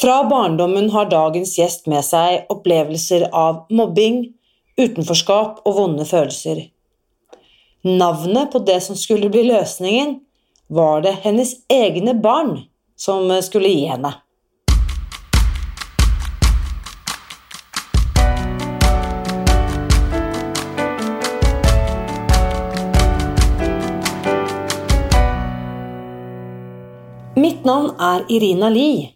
Fra barndommen har dagens gjest med seg opplevelser av mobbing, utenforskap og vonde følelser. Navnet på det som skulle bli løsningen, var det hennes egne barn som skulle gi henne. Mitt navn er Irina Lie.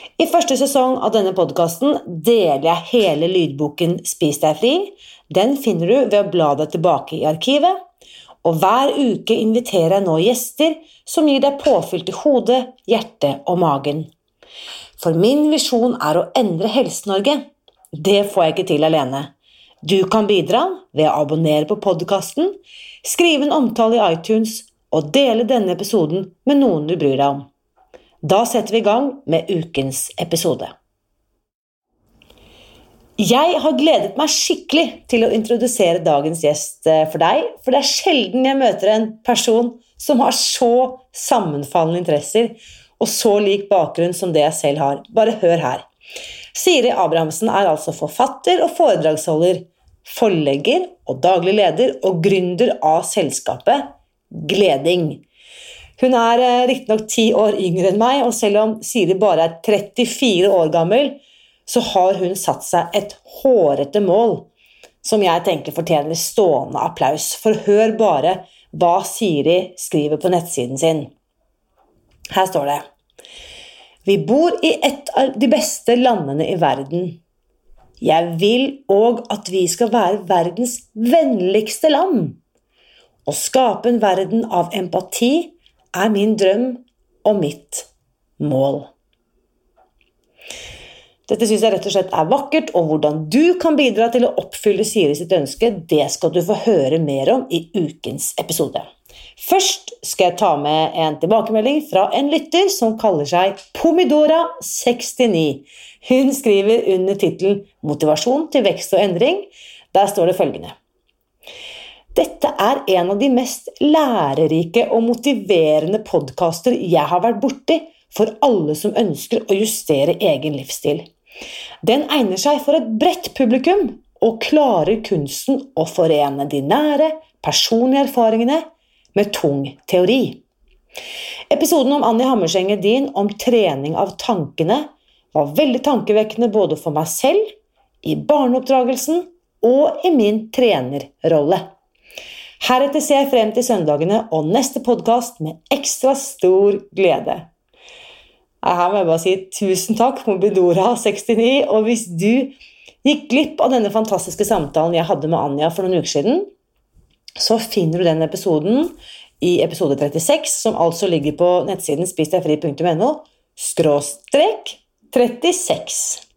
I første sesong av denne podkasten deler jeg hele lydboken Spis deg fri. Den finner du ved å bla deg tilbake i arkivet. Og hver uke inviterer jeg nå gjester som gir deg påfyll til hodet, hjertet og magen. For min visjon er å endre Helse-Norge. Det får jeg ikke til alene. Du kan bidra ved å abonnere på podkasten, skrive en omtale i iTunes og dele denne episoden med noen du bryr deg om. Da setter vi i gang med ukens episode. Jeg har gledet meg skikkelig til å introdusere dagens gjest eh, for deg, for det er sjelden jeg møter en person som har så sammenfallende interesser og så lik bakgrunn som det jeg selv har. Bare hør her. Siri Abrahamsen er altså forfatter og foredragsholder, forlegger og daglig leder og gründer av selskapet Gleding. Hun er eh, riktignok ti år yngre enn meg, og selv om Siri bare er 34 år gammel, så har hun satt seg et hårete mål som jeg tenker fortjener stående applaus. For hør bare hva Siri skriver på nettsiden sin. Her står det Vi bor i et av de beste landene i verden. Jeg vil òg at vi skal være verdens vennligste land. Å skape en verden av empati er min drøm og mitt mål. Dette syns jeg rett og slett er vakkert, og hvordan du kan bidra til å oppfylle Siri sitt ønske, det skal du få høre mer om i ukens episode. Først skal jeg ta med en tilbakemelding fra en lytter som kaller seg Pomidora69. Hun skriver under tittelen 'Motivasjon til vekst og endring'. Der står det følgende dette er en av de mest lærerike og motiverende podkaster jeg har vært borti for alle som ønsker å justere egen livsstil. Den egner seg for et bredt publikum og klarer kunsten å forene de nære, personlige erfaringene med tung teori. Episoden om Annie Hammerseng Edin om trening av tankene var veldig tankevekkende både for meg selv, i barneoppdragelsen og i min trenerrolle. Heretter ser jeg frem til søndagene og neste podkast med ekstra stor glede. Her må jeg bare si tusen takk, Mobidora69. Og hvis du gikk glipp av denne fantastiske samtalen jeg hadde med Anja for noen uker siden, så finner du den episoden i episode 36, som altså ligger på nettsiden spisdegfri.no, skråstrek 36.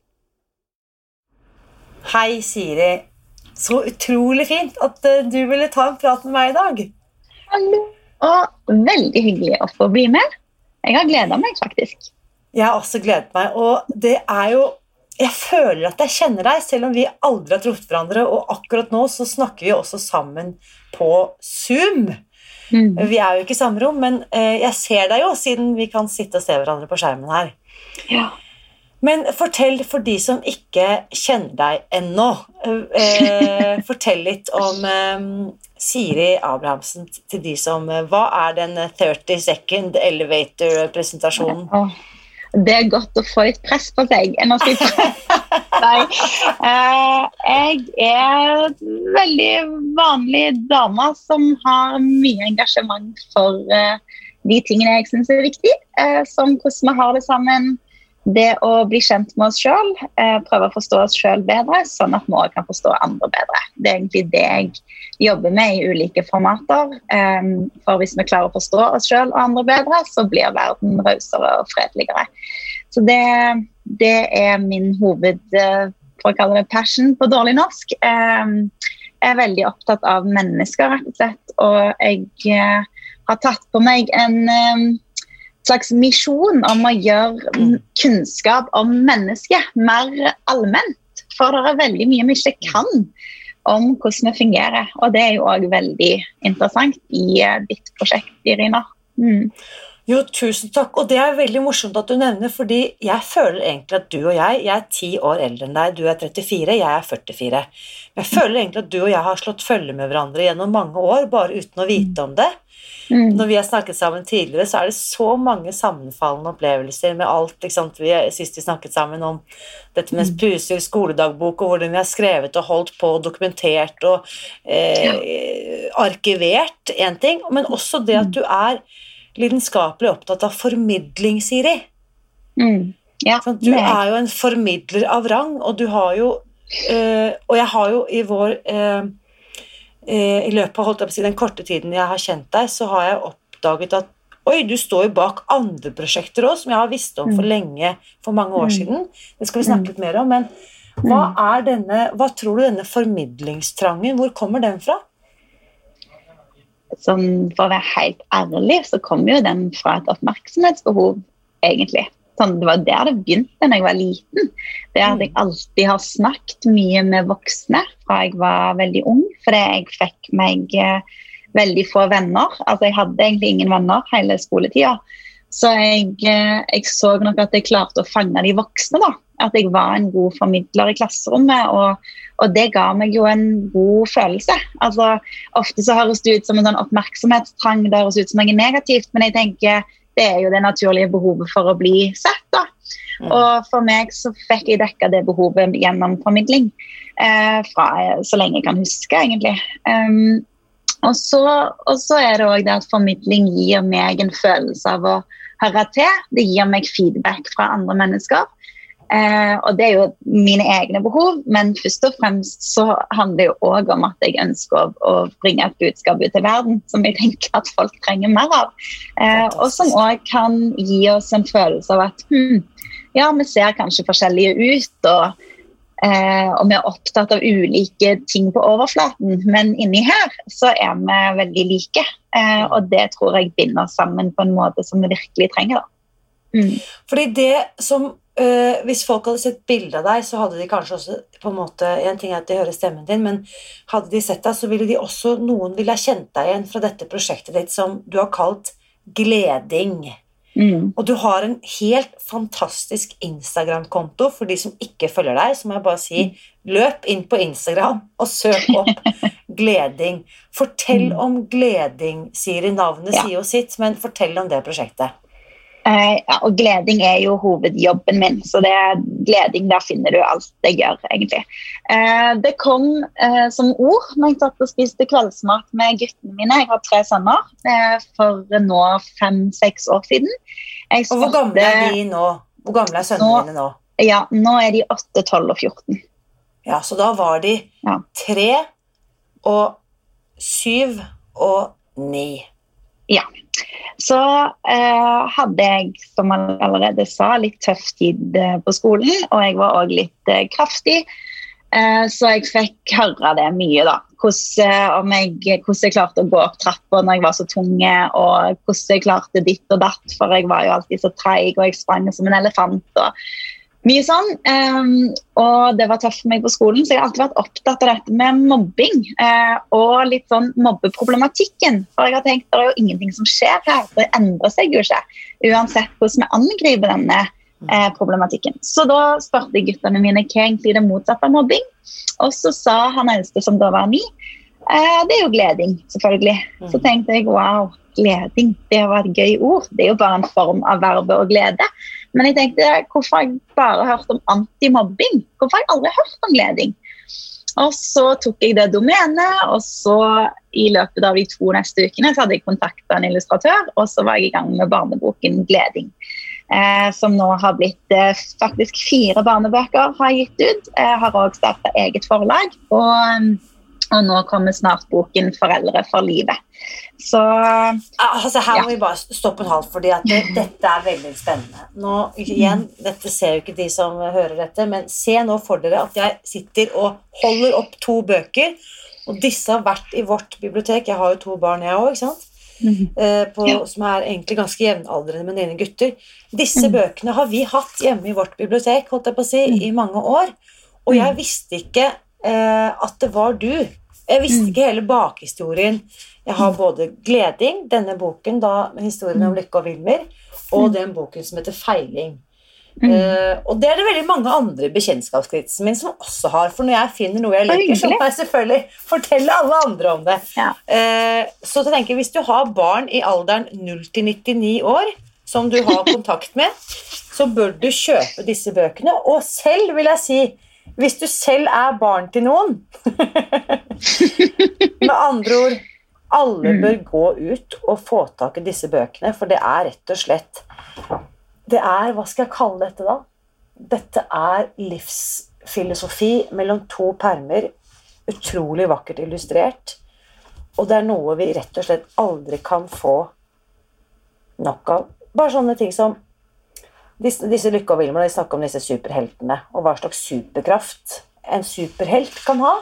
Hei, Siri. Så utrolig fint at uh, du ville ta en prat med meg i dag. Hallo. Og veldig hyggelig å få bli med. Jeg har gleda meg, faktisk. Jeg har også gledet meg, og det er jo Jeg føler at jeg kjenner deg, selv om vi aldri har truffet hverandre, og akkurat nå så snakker vi også sammen på Zoom. Mm. Vi er jo ikke i samme rom, men uh, jeg ser deg jo, siden vi kan sitte og se hverandre på skjermen her. Ja. Men fortell for de som ikke kjenner deg ennå. Eh, fortell litt om eh, Siri Abrahamsen til de som eh, Hva er den 30 second elevator-presentasjonen? Det er godt å få litt press på seg. Nei. Eh, jeg er veldig vanlig dame som har mye engasjement for eh, de tingene jeg syns er viktig, som hvordan vi har det sammen det å bli kjent med oss sjøl, eh, prøve å forstå oss sjøl bedre, sånn at vi òg kan forstå andre bedre. Det er egentlig det jeg jobber med i ulike formater. Eh, for hvis vi klarer å forstå oss sjøl og andre bedre, så blir verden rausere og fredeligere. Så det, det, er min hoved, eh, for å kalle det passion på dårlig norsk. Jeg er veldig opptatt av mennesker, rett og slett. Og jeg har tatt på meg en slags misjon om å gjøre Mm. kunnskap om mennesket mer allment. For det er veldig mye vi ikke kan om hvordan vi fungerer. Og det er jo òg veldig interessant i eh, ditt prosjekt, Irina. Mm. Jo, tusen takk. Og det er veldig morsomt at du nevner, fordi jeg føler egentlig at du og jeg Jeg er ti år eldre enn deg, du er 34, jeg er 44. Men jeg føler egentlig at du og jeg har slått følge med hverandre gjennom mange år, bare uten å vite om det. Mm. Når vi har snakket sammen tidligere, så er det så mange sammenfallende opplevelser med alt. Sant? Vi, sist vi snakket sammen om dette med puser, skoledagbok, og hvordan vi har skrevet og holdt på og dokumentert og eh, arkivert, én ting, men også det at du er lidenskapelig opptatt av formidling, Siri. Mm. Ja, sånn, Du er- jo en formidler av rang, og du har jo eh, Og jeg har jo i vår eh, I løpet av den korte tiden jeg har kjent deg, så har jeg oppdaget at Oi, du står jo bak andre prosjekter òg, som jeg har visst om for Mm. lenge, for mange år Mm. siden. Det skal vi snakke litt mer om. Men hva er denne Hva tror du denne formidlingstrangen Hvor kommer den fra? sånn, For å være helt ærlig, så kommer jo den fra et oppmerksomhetsbehov, egentlig. Sånn, det var der det begynte da jeg var liten. Det at jeg alltid har snakket mye med voksne fra jeg var veldig ung, fordi jeg fikk meg eh, veldig få venner. Altså, jeg hadde egentlig ingen venner hele skoletida. Så jeg, eh, jeg så nok at jeg klarte å fange de voksne. da. At jeg var en god formidler i klasserommet. Og, og det ga meg jo en god følelse. Altså, Ofte så høres det ut som en sånn oppmerksomhetstrang, det høres ut som noe negativt, men jeg tenker det er jo det naturlige behovet for å bli sett. da. Mm. Og for meg så fikk jeg dekka det behovet gjennom formidling. Eh, fra så lenge jeg kan huske, egentlig. Um, og, så, og så er det òg det at formidling gir meg en følelse av å høre til. Det gir meg feedback fra andre mennesker. Eh, og det er jo mine egne behov, men først og fremst så handler det jo òg om at jeg ønsker å, bringe et budskap ut til verden som jeg tenker at folk trenger mer av. Eh, og som òg kan gi oss en følelse av at hm, ja, vi ser kanskje forskjellige ut, og, eh, og vi er opptatt av ulike ting på overflaten, men inni her så er vi veldig like. Eh, og det tror jeg binder oss sammen på en måte som vi virkelig trenger. da. Mm. Fordi det som øh, Hvis folk hadde sett bilde av deg, så hadde de kanskje også på en måte En ting er at de hører stemmen din, men hadde de sett deg, så ville de også Noen ville ha kjent deg igjen fra dette prosjektet ditt som du har kalt Gleding. Mm. Og du har en helt fantastisk Instagram-konto. For de som ikke følger deg, så må jeg bare si løp inn på Instagram og søk opp Gleding. Fortell Mm. om Gleding, Siri. Navnet Ja. sier jo sitt, men fortell om det prosjektet. Eh, ja, og gleding er jo hovedjobben min, så det er gleding, der finner du alt jeg gjør, egentlig. Eh, det kom eh, som ord når jeg satt og spiste kveldsmat med guttene mine. Jeg har tre sønner, eh, for nå fem-seks år siden. Jeg Og hvor gamle er de nå? Hvor gamle er sønnene Nå- dine nå? Ja, nå er de 8, 12 og 14. Ja, så da var de tre og syv og ni. Så eh, hadde jeg, som jeg allerede sa, litt tøff tid eh, på skolen, og jeg var òg litt eh, kraftig. Eh, så jeg fikk høre det mye, da. Hvordan, eh, jeg, hvordan jeg klarte å gå opp trappa når jeg var så tunge, og hvordan jeg klarte ditt og datt, for jeg var jo alltid så treig, og jeg sprang som en elefant. og mye sånn. Um, og det var tøft for meg på skolen, så jeg har alltid vært opptatt av dette med mobbing. eh, og litt sånn mobbeproblematikken. For jeg har tenkt det er jo ingenting som skjer her. Det endrer seg jo ikke. Uansett hvordan vi angriper denne eh, problematikken. Så da spurte jeg guttene mine hva egentlig det motsatte av mobbing. Og så sa han eldste, som da var ni, eh, det er jo gleding, selvfølgelig. Så tenkte jeg wow, gleding, det var et gøy ord. Det er jo bare en form av verbet å glede. Men jeg tenkte, hvorfor har jeg bare hørt om antimobbing? Hvorfor har jeg aldri hørt om gleding? Og så tok jeg det domenet, og så i løpet av de to neste ukene så hadde jeg kontakta en illustratør, og så var jeg i gang med barneboken 'Gleding'. Eh, som nå har blitt eh, faktisk fire barnebøker har jeg gitt ut. Jeg har òg starta eget forlag. Og, og nå kommer snart boken 'Foreldre for livet'. Så Altså, her må Ja. vi bare stoppe en halv, fordi at det, dette er veldig spennende. Nå, igjen, dette ser jo ikke de som hører dette, men se nå for dere at jeg sitter og holder opp to bøker, og disse har vært i vårt bibliotek. Jeg har jo to barn, jeg òg, Mm? Eh, på, Ja. som er egentlig ganske jevnaldrende med dine gutter. Disse Mm. bøkene har vi hatt hjemme i vårt bibliotek holdt jeg på å si, Mm. i mange år, og jeg visste ikke eh, at det var du. Jeg visste Mm. ikke hele bakhistorien. Jeg har både Gleding, denne boken da, med historien om Lykke og Wilmer, og den boken som heter Feiling. Mm. Uh, og det er det veldig mange andre i bekjentskapskretsen min som også har. For når jeg finner noe jeg liker, så må jeg selvfølgelig fortelle alle andre om det. Ja. Uh, så jeg tenker, hvis du har barn i alderen 0 til 99 år, som du har kontakt med, så bør du kjøpe disse bøkene. Og selv, vil jeg si, hvis du selv er barn til noen Med andre ord, alle bør gå ut og få tak i disse bøkene, for det er rett og slett Det er Hva skal jeg kalle dette, da? Dette er livsfilosofi mellom to permer. Utrolig vakkert illustrert. Og det er noe vi rett og slett aldri kan få nok av. Bare sånne ting som disse, disse Lykke og Wilmer, de snakker om disse superheltene, og hva slags superkraft en superhelt kan ha.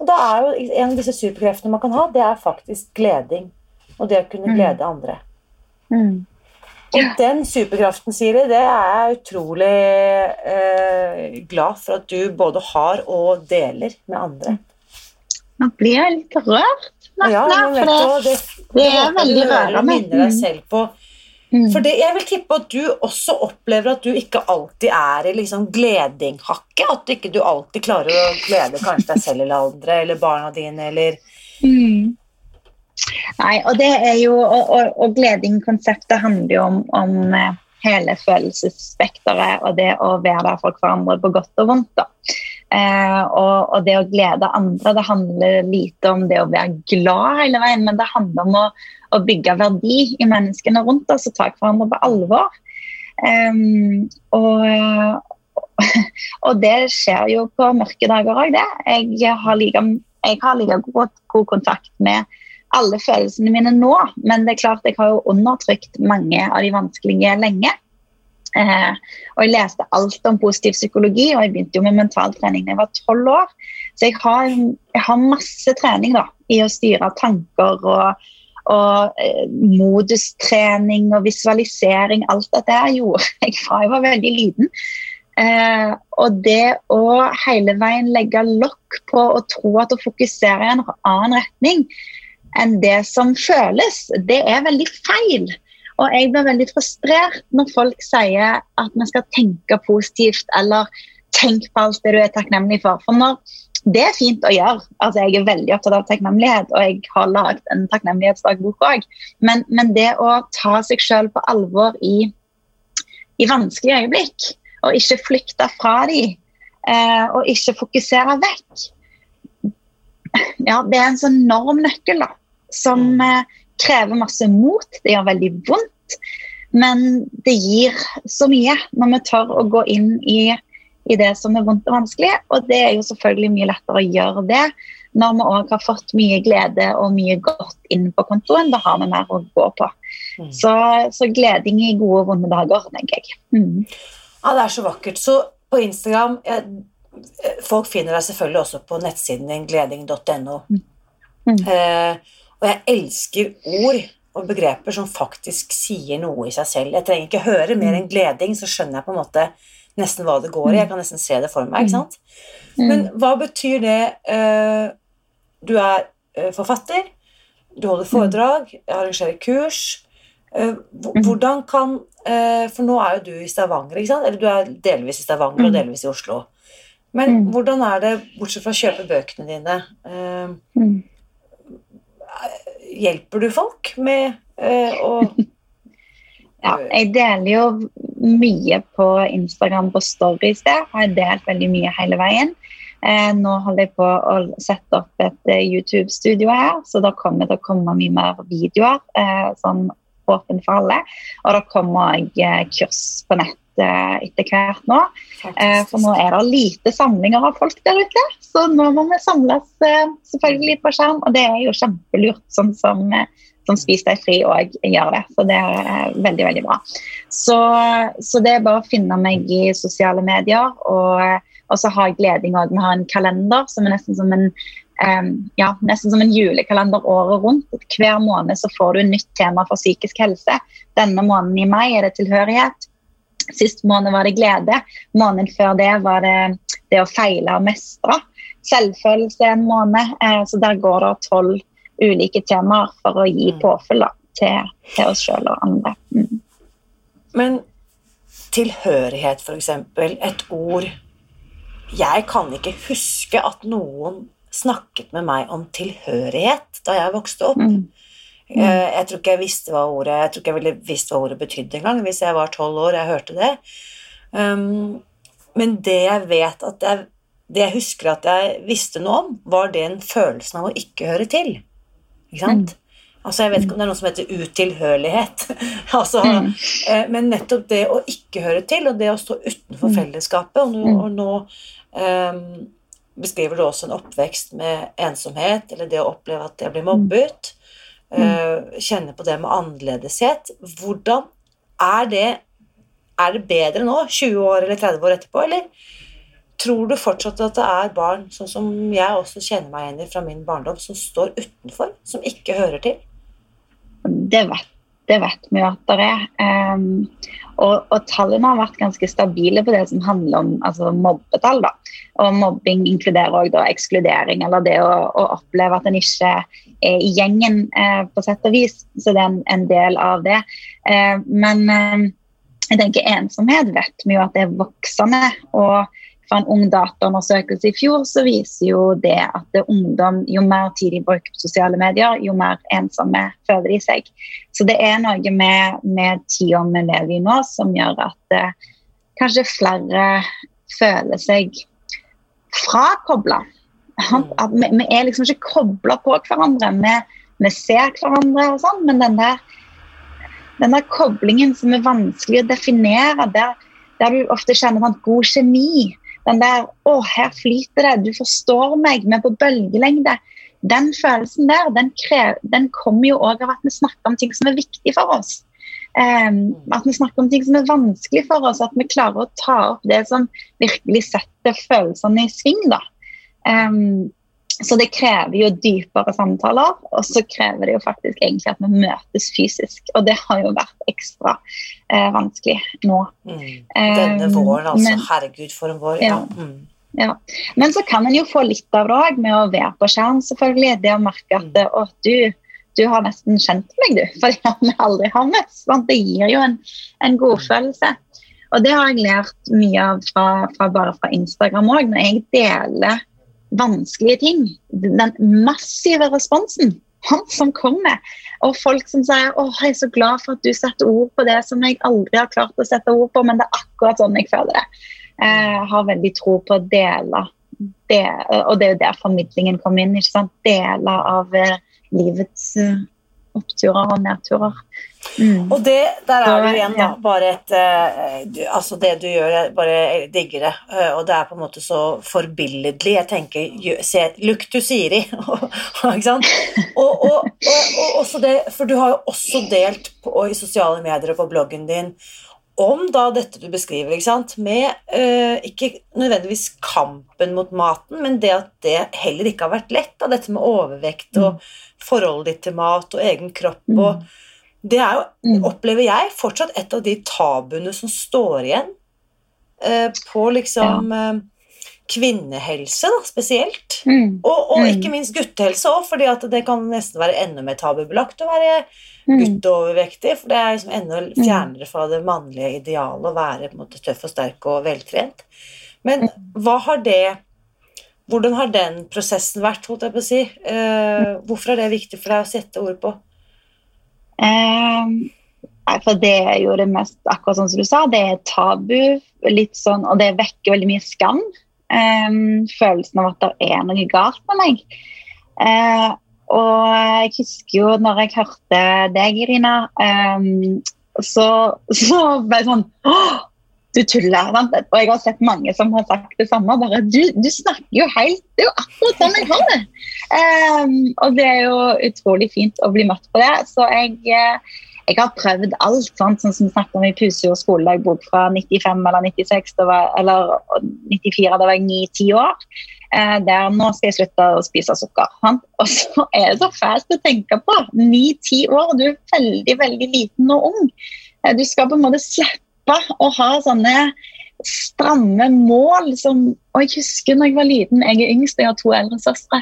Og da er jo En av disse superkreftene man kan ha, det er faktisk gleding. Og det å kunne Mm. glede andre. Mm. Og den superkraften, Siri, det er jeg utrolig eh, glad for at du både har og deler med andre. Nå blir jeg litt rørt. Ja, for du, det, det, det er veldig rørende. du minner deg selv på mm. For det, jeg vil tippe at du også opplever at du ikke alltid er i liksom gledinghakket. At ikke du alltid klarer å glede kanskje deg selv eller andre, eller barna dine, eller Mm. Nei, og det er jo Og, og, og gleding-konseptet handler jo om, om eh, hele følelsesspekteret og det å være der for hverandre på godt og vondt. da. Eh, og, og det å glede andre, det handler lite om det å være glad hele veien, men det handler om å, å bygge verdi i menneskene rundt oss og ta hverandre på alvor. Um, og, og det skjer jo på mørke dager òg, det. Jeg har like, jeg har like god, god kontakt med alle følelsene mine nå, men det er klart jeg har jo undertrykt mange av de vanskelige lenge. Eh, og jeg leste alt om positiv psykologi, og jeg begynte jo med mentaltrening da jeg var tolv år. Så jeg har, jeg har masse trening da, i å styre tanker og, og eh, modustrening og visualisering. Alt dette her gjorde jeg fra jeg var veldig liten. Eh, og det å hele veien legge lokk på å tro at å fokusere i en annen retning enn det som føles, det er veldig feil. Og jeg blir veldig frustrert når folk sier at vi skal tenke positivt eller tenk på alt det du er takknemlig for. For når det er fint å gjøre. Altså, jeg er veldig opptatt av takknemlighet, og jeg har lagd en takknemlighetsdagbok òg. Men, men det å ta seg sjøl på alvor i, i vanskelige øyeblikk, og ikke flykte fra dem, eh, og ikke fokusere vekk Ja, det er en sånn enorm nøkkel, da, som eh, krever masse mot. Det gjør veldig vondt, men det gir så mye når vi tør å gå inn i i det som er vondt og vanskelig. Og det er jo selvfølgelig mye lettere å gjøre det når vi òg har fått mye glede og mye godt inn på kontoen. Da har vi mer å gå på. Mm. Så, så gleding i gode og vonde dager, tenker jeg. Mm. Ja, det er så vakkert. Så på Instagram jeg, Folk finner deg selvfølgelig også på nettsiden din, gleding.no. Mm. Eh, og jeg elsker ord og begreper som faktisk sier noe i seg selv. Jeg trenger ikke høre mer enn gleding, så skjønner jeg på en måte nesten hva det går i. Jeg kan nesten se det for meg. ikke sant? Men hva betyr det eh, Du er eh, forfatter, du holder foredrag, arrangerer kurs. Eh, hvordan kan For nå er jo du i Stavanger, ikke sant? Eller du er delvis i Stavanger og Mm. delvis i Oslo. Men Mm. hvordan er det, bortsett fra å kjøpe bøkene dine Mm. Hjelper du folk med å Ja, jeg deler jo mye på Instagram på stories der. Har jeg delt veldig mye hele veien. Eh, nå holder jeg på å sette opp et eh, YouTube-studio her, så da kommer det til å komme mye mer videoer. Eh, sånn åpen for alle. Og da kommer òg eh, kurs på nett etter hvert nå. For nå er det lite samlinger av folk der ute, så nå må vi samles selvfølgelig på skjerm. Og det er jo kjempelurt, sånn som, som Spis deg fri òg gjør det. Så det er veldig, veldig bra. Så, så, det er bare å finne meg i sosiale medier. Og, og så har jeg gleding òg. Vi har en kalender som er nesten som en um, ja, nesten som en julekalender året rundt. Hver måned så får du en nytt tema for psykisk helse. Denne måneden i mai er det tilhørighet. Sist måned var det glede. Måneden før det var det det å feile og mestre. Selvfølelse en måned. Eh, så der går det tolv ulike temaer for å gi mm. påfyll til, til, oss sjøl og andre. Mm. Men tilhørighet, f.eks. Et ord Jeg kan ikke huske at noen snakket med meg om tilhørighet da jeg vokste opp. Mm. Mm. Jeg tror ikke jeg visste hva ordet Jeg tror ikke jeg ville visst hva ordet betydde engang hvis jeg var tolv år og jeg hørte det. Um, men det jeg vet at jeg, Det jeg husker at jeg visste noe om, var den følelsen av å ikke høre til. Ikke sant? Mm. Altså, Jeg vet ikke om det er noe som heter utilhørighet. altså, mm. eh, men nettopp det å ikke høre til, og det å stå utenfor mm. fellesskapet Og nå, og nå um, beskriver du også en oppvekst med ensomhet, eller det å oppleve at jeg blir mobbet. Uh, kjenne på det med annerledeshet. Hvordan er det Er det bedre nå, 20 år eller 30 år etterpå, eller tror du fortsatt at det er barn, sånn som jeg også kjenner meg igjen i fra min barndom, som står utenfor, som ikke hører til? Det vet det vet vi at det er. Um, og, og, tallene har vært ganske stabile på det som handler om altså mobbetall. Da. Og mobbing inkluderer også ekskludering, eller det å, å, oppleve at en ikke er i gjengen eh, på sett og vis. Så det er en, en del av det. Eh, men eh, jeg tenker ensomhet vet vi jo at det er voksende. og fra en ung dataundersøkelse i fjor så viser jo det at ungdom, jo mer tid de bruker på sosiale medier, jo mer ensomme føler de seg. Så det er noe med, med tida vi lever i nå som gjør at eh, kanskje flere føler seg frakobla. At vi, vi, er liksom ikke kobla på hverandre. Vi, vi, ser hverandre og sånn, men den der, den der koblingen som er vanskelig å definere, der, der du ofte kjenner at god kjemi den der 'Å, her flyter det. Du forstår meg. Vi er på bølgelengde.' Den følelsen der, den, den kommer jo òg av at vi snakker om ting som er viktig for oss. Um, at vi snakker om ting som er vanskelig for oss. At vi klarer å ta opp det som virkelig setter følelsene i sving. da. Um, så det krever jo dypere samtaler, og så krever det jo faktisk egentlig at vi møtes fysisk. Og det har jo vært ekstra eh, vanskelig nå. Mm. Denne eh, våren, altså. Men, Herregud, for en vår. Ja. Mm. ja. Men så kan en jo få litt av det òg med å være på skjerm, selvfølgelig. Det å merke at mm. å, du, du har nesten kjent meg, du. Fordi vi aldri har møtt. Det gir jo en, en godfølelse. Og det har jeg lært mye av fra, fra bare fra Instagram òg. Når jeg deler vanskelige ting. Den massive responsen han som kommer. Og folk som sier åh, jeg er så glad for at du setter ord på det som jeg aldri har klart å sette ord på, men det er akkurat sånn jeg føler det. Jeg har veldig tro på å dele, Det, og det er jo der formidlingen kommer inn. ikke sant? Deler av eh, livets eh, oppturer og nedturer. Mm. Og det, der er det igjen, da. Bare et uh, Altså, det du gjør, jeg bare digger det. Uh, og det er på en måte så forbilledlig. Jeg tenker se, Look to Siri. ikke sant? Og, og, og, og, det For du har jo også delt på, i sosiale medier og på bloggen din om da dette du beskriver, ikke sant? med øh, ikke nødvendigvis kampen mot maten, men det at det heller ikke har vært lett. Da, dette med overvekt og mm. forholdet ditt til mat og egen kropp. Mm. og Det er jo, mm. opplever jeg, fortsatt et av de tabuene som står igjen øh, på liksom ja. uh, kvinnehelse, da, spesielt. Mm. Og, og, ikke mm. minst guttehelse òg, fordi det kan nesten være enda mer tabubelagt å være mm. gutteovervektig. For det er liksom enda mm. fjernere fra det mannlige idealet å være måte, tøff og sterk og veltrent. Men har det Hvordan har den prosessen vært, holdt jeg på å si? Eh, hvorfor er det viktig for deg å sette ord på? Um for det er jo det mest akkurat sånn som du sa, det er tabu, litt sånn, og det vekker veldig mye skam. Um, følelsen av at det er noe galt med meg. Uh, og jeg husker jo når jeg hørte deg, Irina, um, så, så, ble jeg sånn du tuller. Sant? Og jeg har sett mange som har sagt det samme. bare, Du, du snakker jo helt Det er jo akkurat sånn jeg har det. Um, og det er jo utrolig fint å bli møtt på det. Så jeg, eh, jeg har prøvd alt, sant? sånn som vi snakket om i Pusejord skoledagbok fra 95 eller 96 var, eller 94, da var jeg 9-10 år. Eh, der nå skal jeg slutte å spise sukker. Sant? Og så er det så fælt å tenke på. 9-10 år, du er veldig, veldig liten og ung. Eh, du skal på en måte slippe å ha sånne stramme mål som Og jeg husker når jeg var liten, jeg er yngst, jeg har to eldre søstre,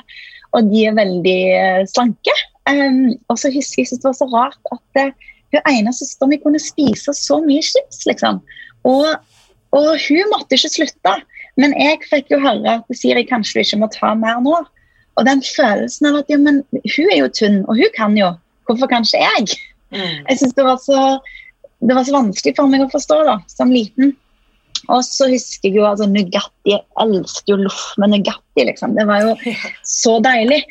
og de er veldig eh, slanke. Um, og så husker jeg at det var så rart at uh, hun ene søsteren min kunne spise så mye chips, liksom. Og, og, hun måtte ikke slutte. Men jeg fikk jo høre at Siri kanskje du ikke må ta mer nå. Og den følelsen av at ja, men hun er jo tynn, og hun kan jo. Hvorfor kan ikke jeg? Mm. Jeg synes det var så det var så vanskelig for meg å forstå da, som liten. Og så husker jeg jo altså Nugatti. Jeg elsket jo loff med Nugatti. liksom. Det var jo så deilig.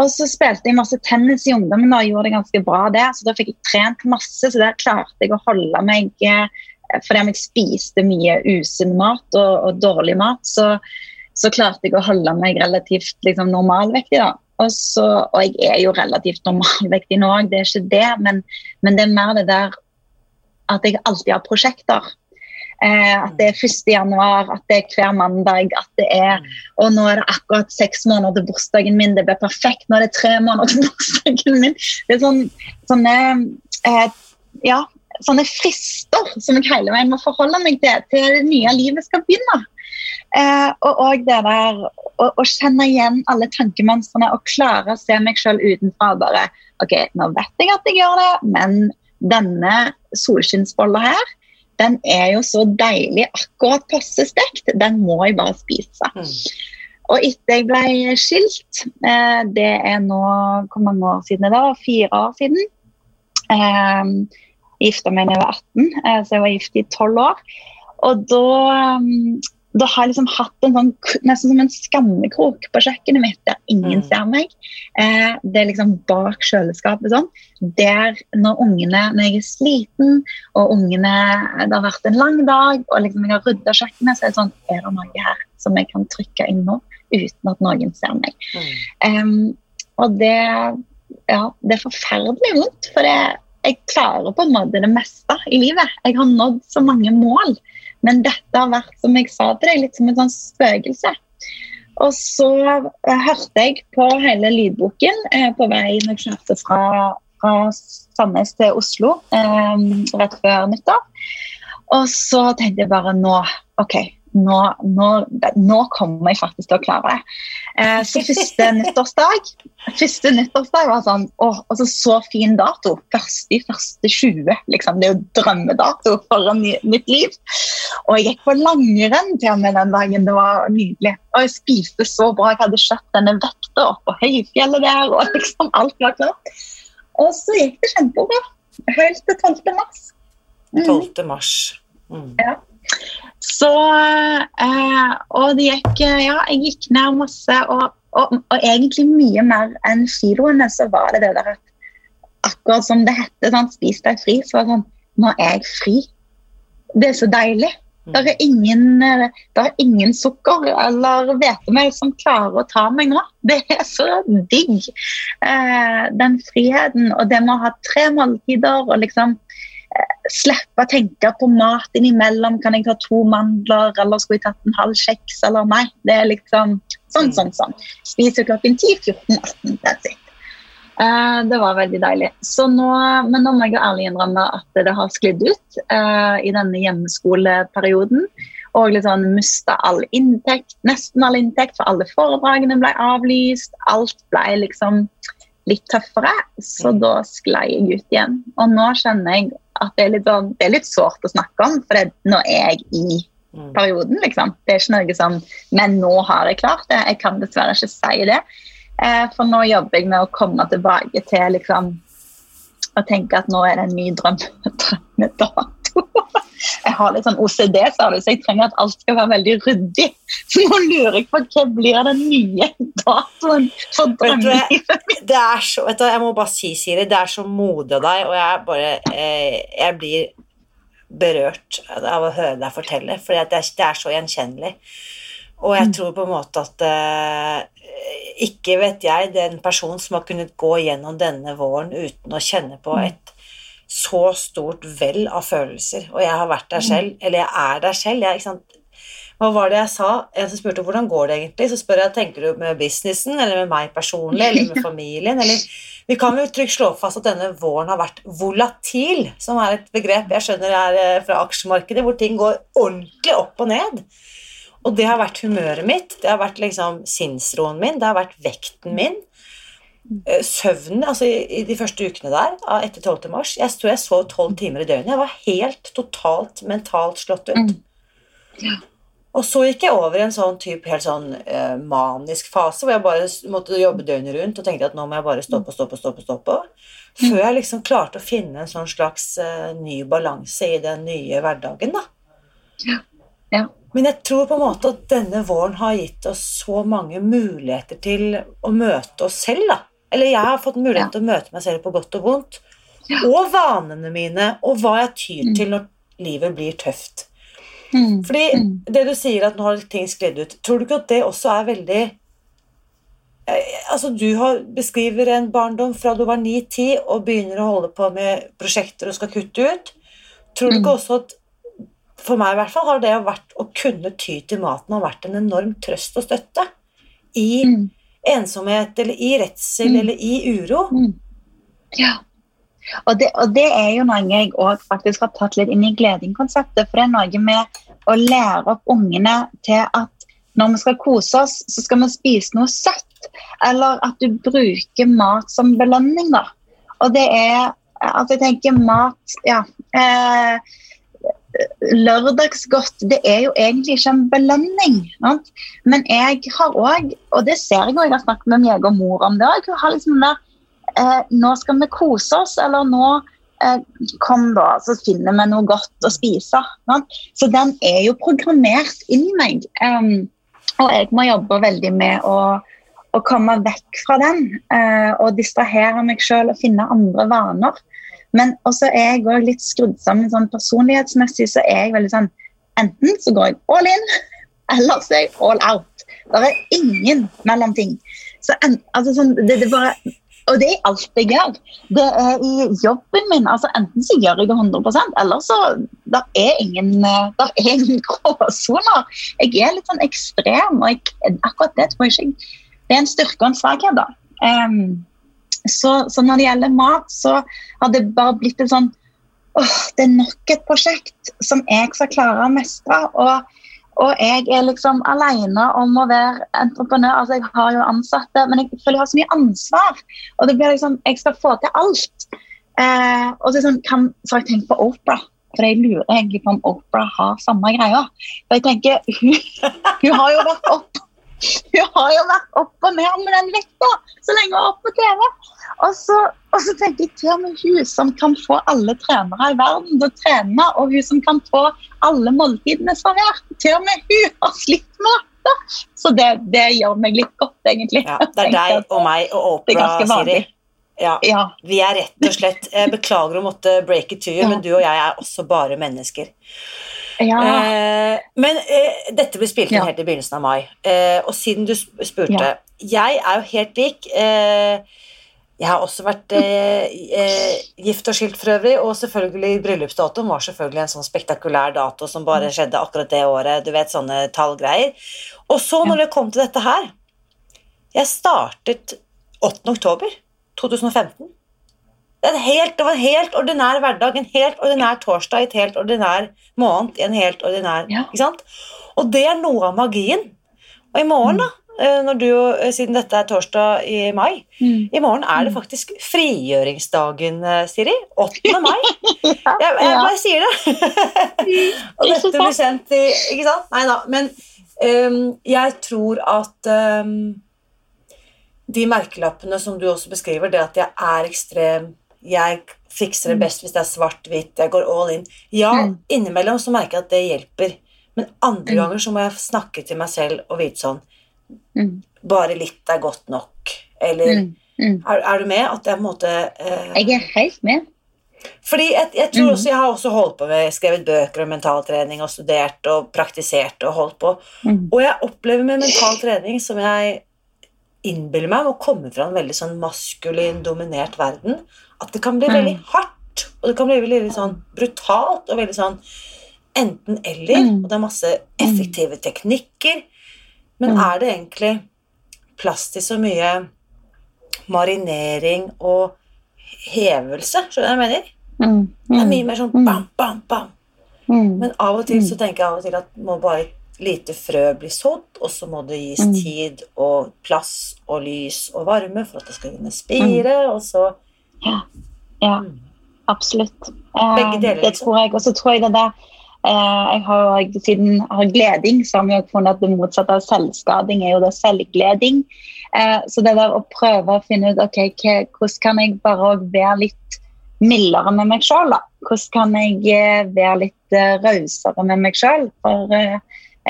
Og så spilte jeg masse tennis i ungdommen og gjorde det ganske bra der. Så da fikk jeg trent masse, så der klarte jeg å holde meg eh, Fordi om jeg spiste mye usunn mat og, og, dårlig mat, så, så, klarte jeg å holde meg relativt liksom, normalvektig. da. Og, så, og jeg er jo relativt normalvektig nå òg, det er ikke det, men, men det er mer det der at jeg alltid har prosjekter. Eh, at det er 1. januar, at det er hver mandag, at det er Og nå er det akkurat seks måneder til bursdagen min, det blir perfekt. Nå er det tre måneder til bursdagen min. Det er sånn, sånne eh, ja, sånne frister som jeg hele veien må forholde meg til til det nye livet skal begynne. Eh, og, og, det der å, å, kjenne igjen alle tankemønstrene og klare å se meg sjøl utenfra. bare, ok, Nå vet jeg at jeg gjør det, men denne solskinnsbolla her, den er jo så deilig, akkurat passe stekt. Den må jeg bare spise. Mm. Og etter jeg ble skilt, eh, det er nå hvor mange år siden det var? Fire år siden. Jeg gifta meg da jeg var 18, eh, så jeg var gift i tolv år. Og da da har jeg liksom hatt en sånn, nesten som en skammekrok på kjøkkenet mitt der ingen mm. ser meg. Eh, det er liksom bak kjøleskapet sånn. Der når ungene, når jeg er sliten og ungene Det har vært en lang dag og liksom jeg har rydda kjøkkenet, så er det sånn Er det noe her som jeg kan trykke inn nå uten at noen ser meg? Mm. Um, og det Ja, det er forferdelig vondt, for det, jeg klarer på en måte det meste i livet. Jeg har nådd så mange mål. Men dette har vært som jeg sa til deg, litt som et sånn spøkelse. Og så uh, hørte jeg på hele lydboken eh, på vei når jeg kjørte fra, fra Sandnes til Oslo eh, rett før nyttår. Og så tenkte jeg bare nå OK, nå, nå, nå, kommer jeg faktisk til å klare det. Eh, så første nyttårsdag første nyttårsdag var sånn å, altså Så fin dato. Første i første 20. Liksom. Det er jo drømmedato for en ny, nytt liv. Og jeg gikk på langrenn til og med den dagen. Det var nydelig. Og jeg spiste så bra. Jeg hadde kjøpt denne vekta på høyfjellet der, og liksom alt var klart. Og så gikk det kjempebra. Helt til 12. mars. Mm. 12. mars. Mm. Ja. Så eh, Og det gikk Ja, jeg gikk ned masse, og, og, og, egentlig mye mer enn kiloene, så var det det der at akkurat som det heter, sånn, spis deg fri, så var det sånn Nå er jeg fri. Det er så deilig. Det er ingen, det er ingen sukker eller hvetemel som klarer å ta meg nå. Det er så digg, eh, den friheten. Og det med å ha tre måltider og liksom slippe å tenke på mat innimellom. Kan jeg ta to mandler, eller skulle jeg tatt en halv kjeks, eller nei. Det er liksom sånn, sånn, sånn. Spiser klokken 10, 14, 18. That's it. Uh, det var veldig deilig. Så nå, men nå må jeg ærlig innrømme at det har sklidd ut uh, i denne hjemmeskoleperioden. Og liksom mista all inntekt, nesten all inntekt, for alle foredragene ble avlyst. Alt ble liksom litt tøffere, så mm. da sklei jeg ut igjen. Og nå kjenner jeg at det er litt, sånn, det er litt sårt å snakke om, for det, nå er jeg i mm. perioden, liksom. Det er ikke noe sånn Men nå har jeg klart det. Jeg kan dessverre ikke si det. Eh, for nå jobber jeg med å komme tilbake til liksom å tenke at nå er det en ny drøm, drømmedag. Jeg har litt sånn OCD, så jeg trenger at alt skal være veldig ryddig. Så nå lurer jeg på hva blir den nye datoen for drømmelivet mitt. Det er så, vet du, jeg må bare si, Siri, det er så modig av deg, og jeg bare eh, Jeg blir berørt av å høre deg fortelle, for det, det er så gjenkjennelig. Og jeg tror på en måte at eh, ikke vet jeg den personen som har kunnet gå gjennom denne våren uten å kjenne på et så stort vell av følelser. Og jeg har vært der selv, eller jeg er der selv. Jeg, ikke sant? Hva var det jeg sa? En som spurte hvordan går det egentlig, så spør jeg tenker du med businessen, eller med meg personlig, eller med familien, eller Vi kan jo trygt slå fast at denne våren har vært volatil, som er et begrep jeg skjønner er eh, fra aksjemarkedet, hvor ting går ordentlig opp og ned. Og det har vært humøret mitt, det har vært liksom sinnsroen min, det har vært vekten min. Eh, søvnen altså i, de første ukene der, etter 12. mars Jeg tror jeg sov tolv timer i døgnet. Jeg var helt totalt mentalt slått ut. Mm. Ja. Og så gikk jeg over i en sånn type helt sånn eh, manisk fase hvor jeg bare måtte jobbe døgnet rundt og tenkte at nå må jeg bare stoppe og stoppe, stoppe, stoppe. Før jeg liksom klarte å finne en sånn slags eh, ny balanse i den nye hverdagen, da. Ja. Ja. Men jeg tror på en måte at denne våren har gitt oss så mange muligheter til å møte oss selv. da. Eller jeg har fått mulighet ja. til å møte meg selv på godt og vondt. Ja. Og vanene mine, og hva jeg tyr mm. til når livet blir tøft. Mm. Fordi mm. det du sier at nå har ting sklidd ut, tror du ikke at det også er veldig eh, Altså, Du har, beskriver en barndom fra du var 9-10 og begynner å holde på med prosjekter og skal kutte ut. Tror du ikke mm. også at for meg i hvert fall har det vært å kunne ty til maten har vært en enorm trøst og støtte i mm. Ensomhet eller i redsel mm. eller i uro. Mm. Ja. Og det, og det, er jo noe jeg òg faktisk har tatt litt inn i gleding-konseptet. For det er noe med å lære opp ungene til at når vi skal kose oss, så skal vi spise noe søtt. Eller at du bruker mat som belønning, da. Og det er Altså, jeg tenker mat Ja. Eh, lørdagsgodt det er jo egentlig ikke en belønning. Sant? Men jeg har òg, og det ser jeg òg, jeg har snakket med meg og mor om det hun har liksom der eh, Nå skal vi kose oss, eller nå eh, Kom, da, så finner vi noe godt å spise. Sant? Så den er jo programmert inn i meg. Um, og jeg må jobbe veldig med å, å komme vekk fra den uh, og distrahere meg sjøl og finne andre vaner. Men også er jeg òg litt skrudd sammen sånn personlighetsmessig, så er jeg veldig sånn Enten så går jeg all in, eller så er jeg all out. Det er ingen mellomting. Så altså sånn, det, det bare, og det er alt jeg gjør. Det er i jobben min. altså Enten så gjør jeg det 100 eller så det er ingen, der er ingen gråsoner. Jeg er litt sånn ekstrem, og jeg, akkurat det tror jeg ikke Det er en styrke og en svakhet. da. Um, så, så, når det gjelder mat, så har det bare blitt en sånn åh, Det er nok et prosjekt som jeg skal klare å mestre. Og, og jeg er liksom alene om å være entreprenør. Altså, jeg har jo ansatte, men jeg føler jeg har så mye ansvar. Og det blir liksom Jeg skal få til alt. Eh, og så, liksom, kan, så har jeg tenkt på Opera. For jeg lurer egentlig på om Opera har samme greia. For jeg tenker, hun, hun har jo vært opp hun har jo vært opp og ned med den vekta så lenge hun er på TV. Og så, og så tenker jeg til og med hun som kan få alle trenere i verden til å trene, og hun som kan få alle måltidene servert, til og med hun har slitt med dette. Så det, det gjør meg litt godt, egentlig. Ja, det er deg og meg og Opera, Siri. Ja, ja, Vi er rett og slett Jeg beklager å måtte break it to you, ja. men du og jeg er også bare mennesker. Ja. Eh, men eh, dette ble spilt inn helt i begynnelsen av mai, eh, og siden du spurte. Jeg er jo helt lik. Eh, jeg har også vært eh, eh, gift og skilt for øvrig, og selvfølgelig bryllupsdatoen var selvfølgelig en sånn spektakulær dato som bare mm. skjedde akkurat det året. Du vet, sånne tallgreier. Og så, når det kom til dette her Jeg startet 8. oktober 2015. Det, helt, det, var en helt ordinær hverdag, en helt ordinær torsdag i et helt ordinær måned. en helt ordinær, ja. ikke sant? Og det er noe av magien. Og i morgen, da, når du, eh, siden dette er torsdag i mai mm. I morgen er det mm. faktisk frigjøringsdagen, eh, Siri. 8. mai. Jeg, jeg bare sier det. og dette blir sendt i Ikke sant? Nei da. Men um, jeg tror at um, de merkelappene som du også beskriver, det at jeg er ekstrem jeg fikser det mm. best hvis det er svart-hvitt, jeg går all in. Ja, mm. innimellom så merker jeg at det hjelper, men andre ganger så må jeg snakke til meg selv og vite sånn Bare litt er godt nok. Eller er, er, du med? At jeg på en måte eh, Jeg er helt med. Fordi jeg, jeg tror Mhm. også, jeg har også holdt på med skrevet bøker om mentaltrening og studert og praktisert og holdt på. Mm. Og jeg opplever med mental trening som jeg innbiller meg må komme fra en veldig sånn maskulin dominert verden, at det kan bli Mm. veldig hardt, og det kan bli veldig sånn brutalt og veldig sånn enten-eller. Mm. Og det er masse effektive teknikker. Men Mm. er det egentlig plass til så mye marinering og hevelse? Skjønner du hva jeg mener? Mm. Det er Mm. mye mer sånn Mm. bam, bam, bam. Mm. Men av og til så tenker jeg av og til at må bare et lite frø bli sådd, og så må det gis Mm. tid og plass og lys og varme for at det skal kunne spire, og så Ja. ja. Mm. Absolutt. Eh, Begge deler, Det liksom. tror jeg. Og så tror jeg det der eh, jeg har, Siden jeg har gleding, så har vi funnet at det motsatte av selvskading er jo da selvgleding. Eh, så det der å prøve å finne ut ok, hvordan kan jeg bare være litt mildere med meg sjøl, da? Hvordan kan jeg eh, være litt eh, rausere med meg sjøl? For eh,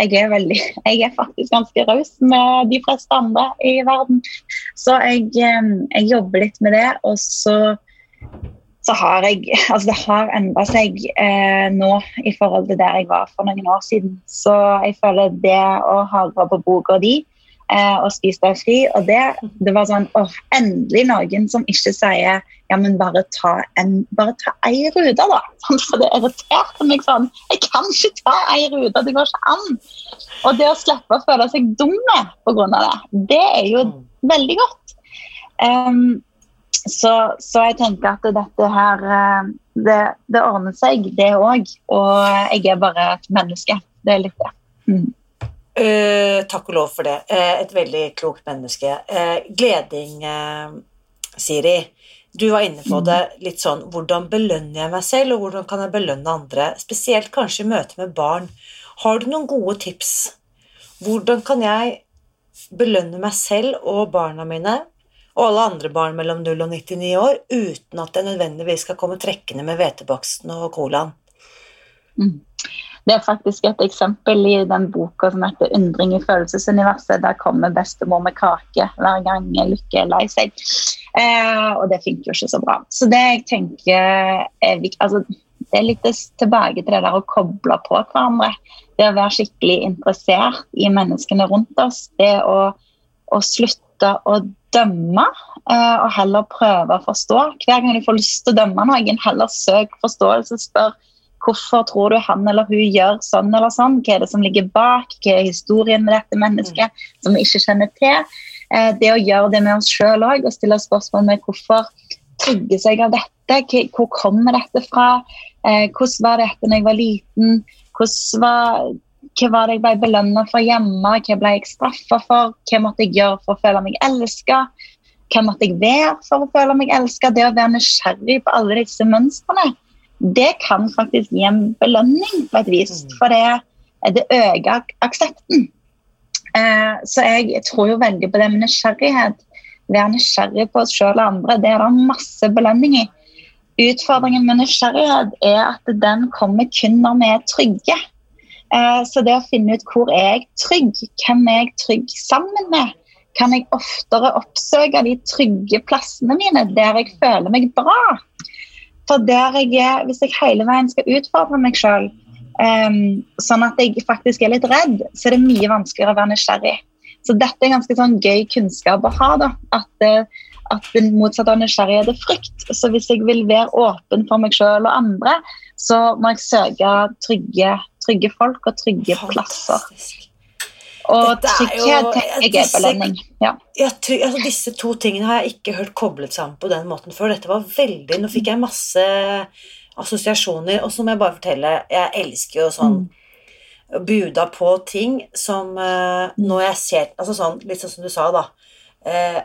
jeg er veldig Jeg er faktisk ganske raus med de fleste andre i verden. Så jeg, eh, jeg jobber litt med det, og så så har jeg Altså, det har endra seg eh, nå i forhold til der jeg var for noen år siden. Så jeg føler det å ha bra på boka di eh, og spise deg fri, og det Det var sånn åh, endelig noen som ikke sier ja, men bare ta en bare ta ei rute, da. Sånn, for det irriterte meg sånn. Jeg kan ikke ta ei rute, det går ikke an. Og det å slippe å føle seg dumme pga. det, det er jo Mm. veldig godt. Ehm, så, så jeg tenker at dette her eh, Det, det ordner seg, det òg. Og jeg er bare et menneske. Det er litt det. Eh, takk og lov for det. Eh, et veldig klokt menneske. Eh, gleding, eh, Siri. Du var inne på Mm. det litt sånn Hvordan belønner jeg meg selv, og hvordan kan jeg belønne andre? Spesielt kanskje i møte med barn. Har du noen gode tips? Hvordan kan jeg belønne meg selv og barna mine og alle andre barn mellom 0 og 99 år uten at det nødvendigvis skal komme trekkende med hvetebaksten og colaen? Mm. Det er faktisk et eksempel i den boka som heter 'Undring i følelsesuniverset'. Der kommer bestemor med kake hver gang Lykke er lei seg. Eh, og det funker jo ikke så bra. Så det jeg tenker er viktig altså, Det er litt tilbake til det der å koble på hverandre. Det å være skikkelig interessert i menneskene rundt oss. Det å, å slutte å dømme, eh, og heller prøve å forstå. Hver gang jeg får lyst til å dømme noen, heller søk forståelse. Spør hvorfor tror du han eller hun gjør sånn eller sånn? Hva er det som ligger bak? Hva er historien med dette mennesket som vi ikke kjenner til? Eh, det å gjøre det med oss sjøl òg, og stille spørsmål med hvorfor trygge seg av dette? Hvor kommer dette fra? Eh, hvordan var dette da jeg var liten? Hvordan var, hva var det jeg ble belønna for hjemme? Hva ble jeg straffa for? Hva måtte jeg gjøre for å føle meg elska? Hva måtte jeg være for å føle meg elska? Det å være nysgjerrig på alle disse mønstrene det kan faktisk gi en belønning på et vis. Mm. For det, det øker aksepten. Eh, så jeg tror jo veldig på det med nysgjerrighet. Være nysgjerrig på oss sjøl og andre. Det er det masse belønning i. Utfordringen med nysgjerrighet er at den kommer kun når vi er trygge. Eh, så det å finne ut hvor er jeg trygg, hvem er jeg trygg sammen med, kan jeg oftere oppsøke de trygge plassene mine der jeg føler meg bra. For der jeg er, hvis jeg hele veien skal utfordre meg sjøl, sånn at jeg faktisk er litt redd, så er det mye vanskeligere å være nysgjerrig. Så dette er ganske sånn gøy kunnskap å ha. da, At, eh, at det motsatte av nysgjerrighet er frykt. Så hvis jeg vil være åpen for meg sjøl og andre, så må jeg søke trygge, trygge folk og trygge plasser. Fantastisk. Og trygghet tenker jeg er belønning. Ja. Jeg tror, altså Disse to tingene har jeg ikke hørt koblet sammen på den måten før. Dette var veldig, Nå fikk jeg masse assosiasjoner. Og så må jeg bare fortelle, jeg elsker jo sånn buda på ting som uh, når jeg ser altså sånn, Litt sånn som du sa, da. Eh,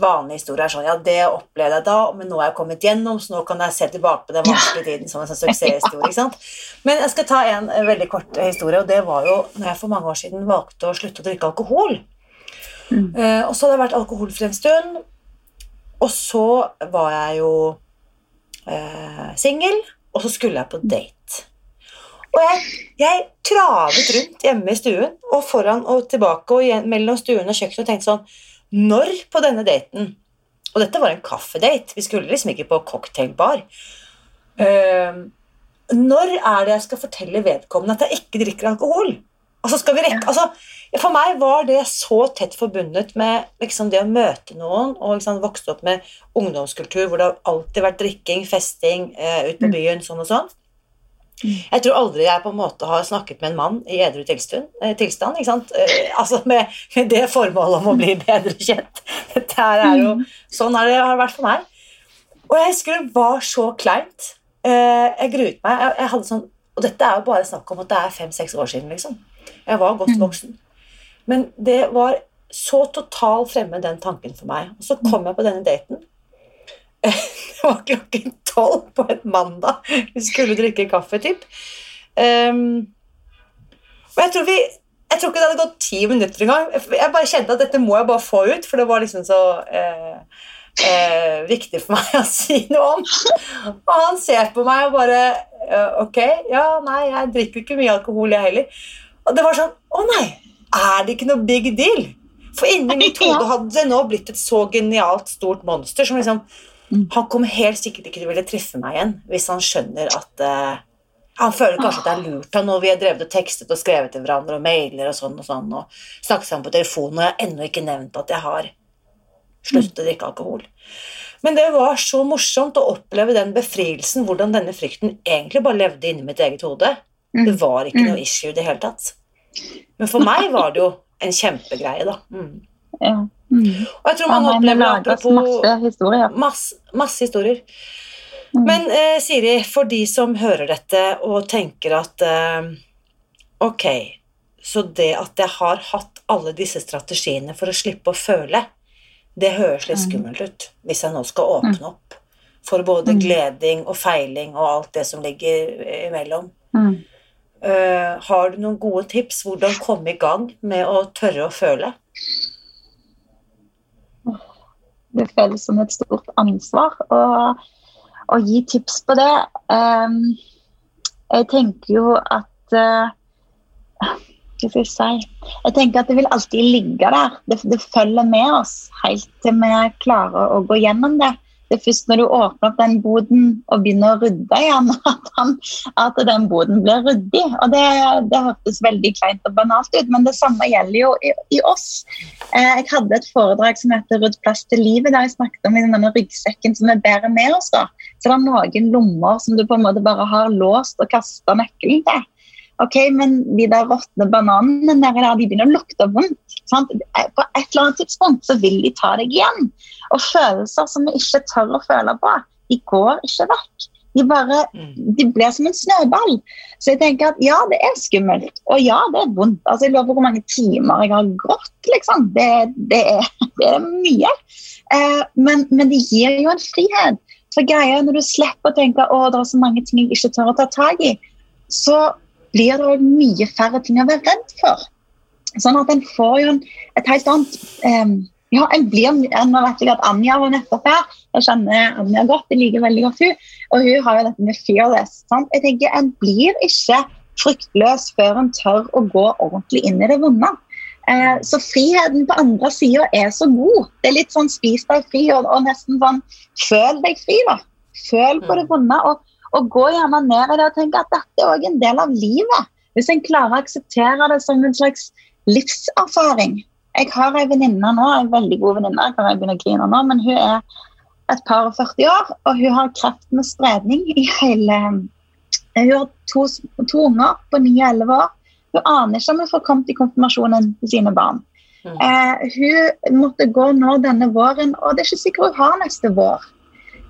vanlig historie er sånn Ja, det opplevde jeg da, men nå er jeg kommet gjennom, så nå kan jeg se tilbake på den vanskelige tiden som en sånn suksesshistorie. ikke sant? Men jeg skal ta en eh, veldig kort historie, og det var jo når jeg for mange år siden valgte å slutte å drikke alkohol. Mm. Eh, og så hadde jeg vært alkoholfri en stund, og så var jeg jo eh, singel, og så skulle jeg på date. Og jeg, jeg travet rundt hjemme i stuen og foran og tilbake og mellom stuen og kjøkkenet og tenkte sånn Når på denne daten Og dette var en kaffedate, vi skulle liksom ikke på cocktailbar. uh, Når er det jeg skal fortelle vedkommende at jeg ikke drikker alkohol? Altså skal vi rekke, altså, for meg var det så tett forbundet med liksom, det å møte noen og liksom, vokste opp med ungdomskultur hvor det har alltid vært drikking, festing uh, ut på mm. byen, sånn og sånn. Jeg tror aldri jeg på en måte har snakket med en mann i edru tilstand, tilstand ikke sant? altså med, med, det formålet om å bli bedre kjent. Dette er jo, mm. Sånn er det har vært for meg. Og jeg husker det var så kleint. Uh, jeg gruet meg. Jeg, jeg hadde sånn, og dette er jo bare snakk om at det er fem-seks år siden. liksom. Jeg var godt mm. voksen. Men det var så totalt fremmed, den tanken for meg. Og så kom jeg på denne daten. Det var klokken tolv på et mandag. Vi skulle drikke kaffe, typ. Um, og jeg tror vi jeg tror ikke det hadde gått ti minutter engang. Jeg bare kjente at dette må jeg bare få ut, for det var liksom så eh, eh, viktig for meg å si noe om. Og han ser på meg og bare eh, Ok, ja, nei, jeg drikker ikke mye alkohol, jeg heller. Og det var sånn Å nei, er det ikke noe big deal? For inni mitt hode hadde det nå blitt et så genialt stort monster som liksom. Han kommer helt sikkert ikke til å ville treffe meg igjen hvis han skjønner at uh, Han føler kanskje at det er lurt av når vi har drevet og tekstet og skrevet til hverandre og mailer og sånn og sånn og snakket sammen på telefonen, og jeg har ennå ikke nevnt at jeg har sluttet å drikke alkohol. Men det var så morsomt å oppleve den befrielsen, hvordan denne frykten egentlig bare levde inni mitt eget hode. Det mm. var ikke noe mm. issue i det hele tatt. Men for meg var det jo en kjempegreie, da. Mm. Ja. Mm. Og jeg tror man opplever apropos Masse historier. Masse, masse historier. Mm. Men eh, Siri, for de som hører dette og tenker at eh, Ok, så det at jeg har hatt alle disse strategiene for å slippe å føle, det høres litt mm. skummelt ut hvis jeg nå skal åpne opp for både gleding og feiling og alt det som ligger imellom. Mm. Uh, har du noen gode tips hvordan komme i gang med å tørre å føle? Det føles som et stort ansvar å, å gi tips på det. Um, jeg tenker jo at uh, Hva skal jeg si Jeg tenker at det vil alltid ligge der. Det, det følger med oss helt til vi klarer å gå gjennom det det er først når du åpner opp den boden og begynner å rydde igjen, at, han, at den boden blir ryddig. Og det, det hørtes veldig kleint og banalt ut, men det samme gjelder jo i, i oss. Eh, jeg hadde et foredrag som heter 'Rydd plass til livet', der jeg snakket om denne ryggsekken som vi bærer med oss. da. Så det er noen lommer som du på en måte bare har låst og kasta nøkkelen til. Ok, Men de der råtne bananene der, de begynner å lukte vondt. Sant? På et eller annet tidspunkt så vil de ta deg igjen. Og følelser som vi ikke tør å føle på, de går ikke vekk. De bare, mm. de blir som en snøball. Så jeg tenker at ja, det er skummelt. Og ja, det er vondt. Altså, Jeg lurer på hvor mange timer jeg har grått, liksom. Det, det, er, det er, mye. Eh, men, men, det gir jo en frihet. For greia Når du slipper å tenke å, det er så mange ting jeg ikke tør å ta tak i, så blir det mye færre ting å være redd for. Sånn at en får jo et helt annet um, ja, en blir, Nå vet jeg at Anja var nettopp her. Jeg kjenner Anja godt, jeg liker veldig godt hun. Og hun har jo dette med fearless. Sant? Jeg tenker En blir ikke fryktløs før en tør å gå ordentlig inn i det vonde. Eh, så friheten på andre sida er så god. Det er litt sånn spis deg fri og, og, nesten sånn føl deg fri. da. Føl på det mm. vonde. Og, og gå gjerne ned i det og tenke at dette er òg en del av livet. Hvis en klarer å akseptere det som en slags livserfaring. Jeg har ei venninne nå, en veldig god venninne, kan jeg begynne å grine nå, men hun er et par og 40 år, og hun har kreft med spredning i hele Hun har to, to unger på 9 og 11 år. Hun aner ikke om hun får kommet i konfirmasjonen til sine barn. Mm. Eh, hun måtte gå nå denne våren, og det er ikke sikkert hun har neste vår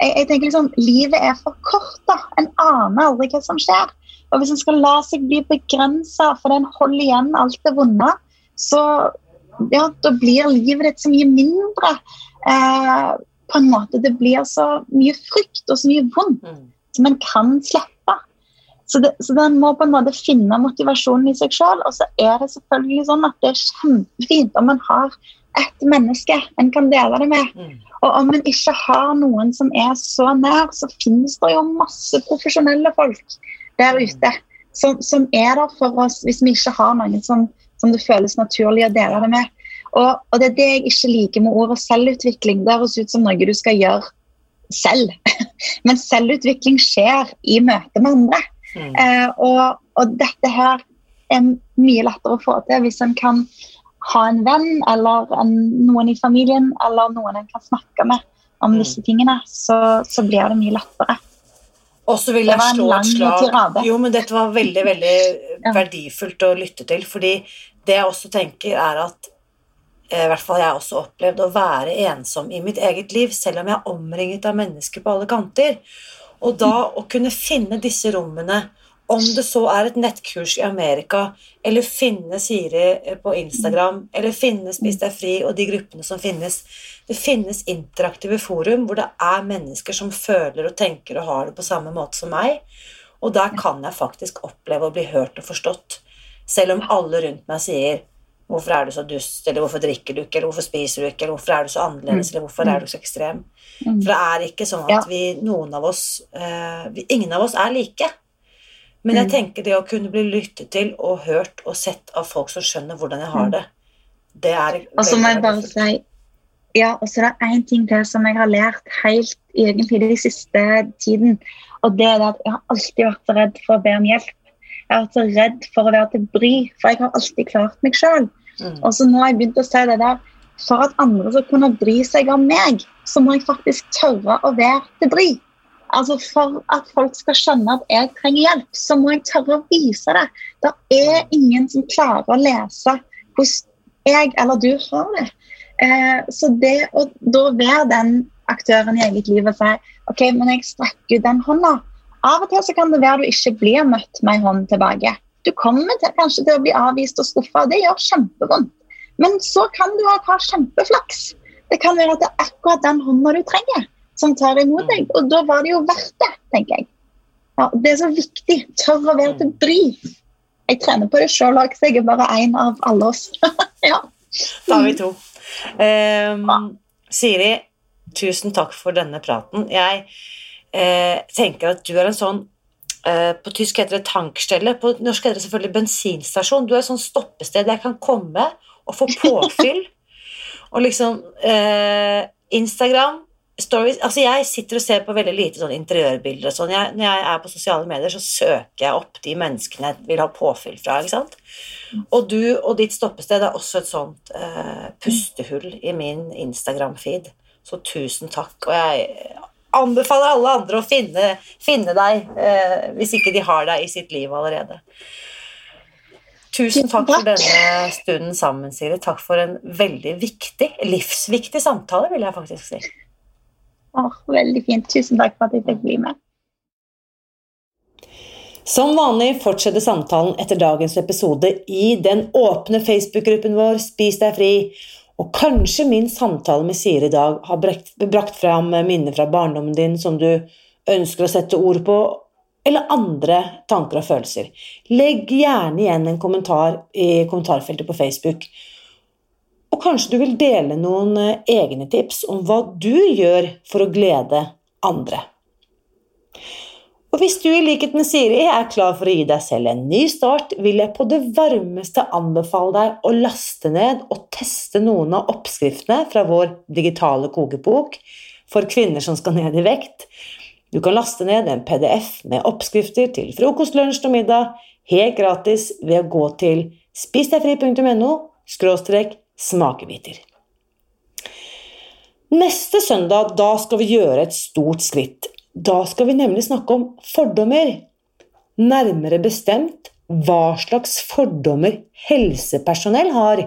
jeg, jeg, tenker liksom, Livet er for kort. da. En aner aldri hva som skjer. Og Hvis en skal la seg bli begrensa fordi en holder igjen alt det vonde, så ja, da blir livet ditt så mye mindre. Eh, på en måte Det blir så mye frykt og så mye vondt mm. som en kan slippe. Så, det, så den må på en måte finne motivasjonen i seg sjøl. Og så er det selvfølgelig sånn at det er kjempefint om en har et menneske en kan dele det med. Mm. Og om en ikke har noen som er så nær, så finnes det jo masse profesjonelle folk der ute som, som er der for oss hvis vi ikke har noen som, som det føles naturlig å dele det med. Og, og, det er det jeg ikke liker med ordet selvutvikling. Det høres ut som noe du skal gjøre selv. Men selvutvikling skjer i møte med andre. Mm. Eh, og, og dette her er mye lettere å få til hvis en kan ha en venn eller en, noen i familien eller noen en kan snakke med om Mm. disse tingene, så, så blir det mye lettere. Og så vil jeg slå et slag tirade. Jo, men dette var veldig, veldig Ja. verdifullt å lytte til. Fordi det jeg også tenker, er at eh, i hvert fall jeg har også opplevd å være ensom i mitt eget liv, selv om jeg er omringet av mennesker på alle kanter. Og da å kunne finne disse rommene, om det så er et nettkurs i Amerika, eller finne Siri eh, på Instagram, eller finne Spis deg fri og de gruppene som finnes Det finnes interaktive forum hvor det er mennesker som føler og tenker og har det på samme måte som meg. Og der kan jeg faktisk oppleve å bli hørt og forstått. Selv om alle rundt meg sier 'Hvorfor er du så dust?' eller 'Hvorfor drikker du ikke?' eller 'Hvorfor spiser du ikke?' eller 'Hvorfor er du så annerledes?' eller 'Hvorfor er du så ekstrem?' Mm. For det er ikke sånn at vi, noen av oss uh, vi, Ingen av oss er like. Men jeg Mm. tenker det å kunne bli lyttet til og hørt og sett av folk som skjønner hvordan jeg har Mm. det, det er Og så må jeg bare si Ja, og så er det én ting til som jeg har lært helt egentlig den siste tiden. Og det er at jeg har alltid vært redd for å be om hjelp. Jeg har vært så redd for å være til bry, for jeg har alltid klart meg sjøl. Mm. Og så nå har jeg begynt å si det der For at andre skal kunne bry seg om meg, så må jeg faktisk tørre å være til bry. Altså For at folk skal skjønne at jeg trenger hjelp, så må jeg tørre å vise det. Det er ingen som klarer å lese hvordan jeg eller du har det. Eh, så det å da være den aktøren i eget liv og si ok, men jeg strekker ut den hånda. Av og til så kan det være du ikke blir møtt med en hånd tilbake. Du kommer til, kanskje til å bli avvist og skuffa, og det gjør kjempevondt. Men så kan du ha, kjempeflaks. Det kan være at det er akkurat den hånda du trenger, som tar imot deg. Og da var det jo verdt det, tenker jeg. Ja, det er så viktig. Tør å være til bry. Jeg trener på det sjøl òg, så jeg er bare én av alle oss. ja. Da er vi to. Um, Siri, tusen takk for denne praten. Jeg eh, tenker at du er en sånn eh, På tysk heter det tankstelle, på norsk heter det selvfølgelig bensinstasjon. Du er et sånn stoppested jeg kan komme og få påfyll. og liksom eh, Instagram, stories Altså, jeg sitter og ser på veldig lite sånn interiørbilder og sånn. Jeg, når jeg er på sosiale medier, så søker jeg opp de menneskene jeg vil ha påfyll fra. ikke sant? Og du og ditt stoppested er også et sånt eh, pustehull i min Instagram-feed. Så tusen takk. Og jeg anbefaler alle andre å finne, finne deg eh, hvis ikke de har deg i sitt liv allerede. Tusen takk for denne stunden sammen, Siri. Takk for en veldig viktig, livsviktig samtale, vil jeg faktisk si. Åh, veldig fint. Tusen takk for at jeg fikk bli med. Som vanlig fortsetter samtalen etter dagens episode i den åpne Facebook-gruppen vår Spis deg fri. Og kanskje min samtale med Siri i dag har brakt, brakt fram minner fra barndommen din som du ønsker å sette ord på, eller andre tanker og følelser. Legg gjerne igjen en kommentar i kommentarfeltet på Facebook. Og kanskje du vil dele noen eh, egne tips om hva du gjør for å glede andre. Og hvis du i likhet med Siri er klar for å gi deg selv en ny start, vil jeg på det varmeste anbefale deg å laste ned og teste noen av oppskriftene fra vår digitale kokebok for kvinner som skal ned i vekt. Du kan laste ned en PDF med oppskrifter til frokost, lunsj og middag helt gratis ved å gå til spisdegfri.no smakebiter. Neste søndag da skal vi gjøre et stort skritt. Da skal vi nemlig snakke om fordommer. Nærmere bestemt hva slags fordommer helsepersonell har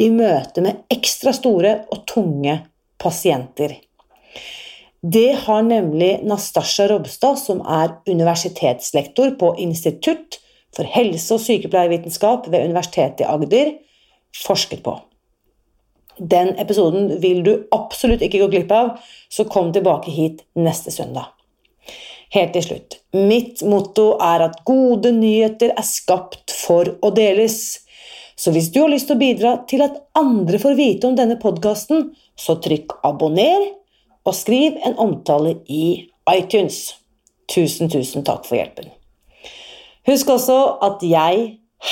i møte med ekstra store og tunge pasienter. Det har nemlig Nastasja Robstad, som er universitetslektor på Institutt for helse- og sykepleiervitenskap ved Universitetet i Agder, forsket på. Den episoden vil du absolutt ikke gå glipp av, så kom tilbake hit neste søndag. Helt til slutt. Mitt motto er at gode nyheter er skapt for å deles. Så hvis du har lyst til å bidra til at andre får vite om denne podkasten, så trykk abonner, og skriv en omtale i iTunes. Tusen, tusen takk for hjelpen. Husk også at jeg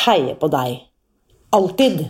heier på deg. Alltid.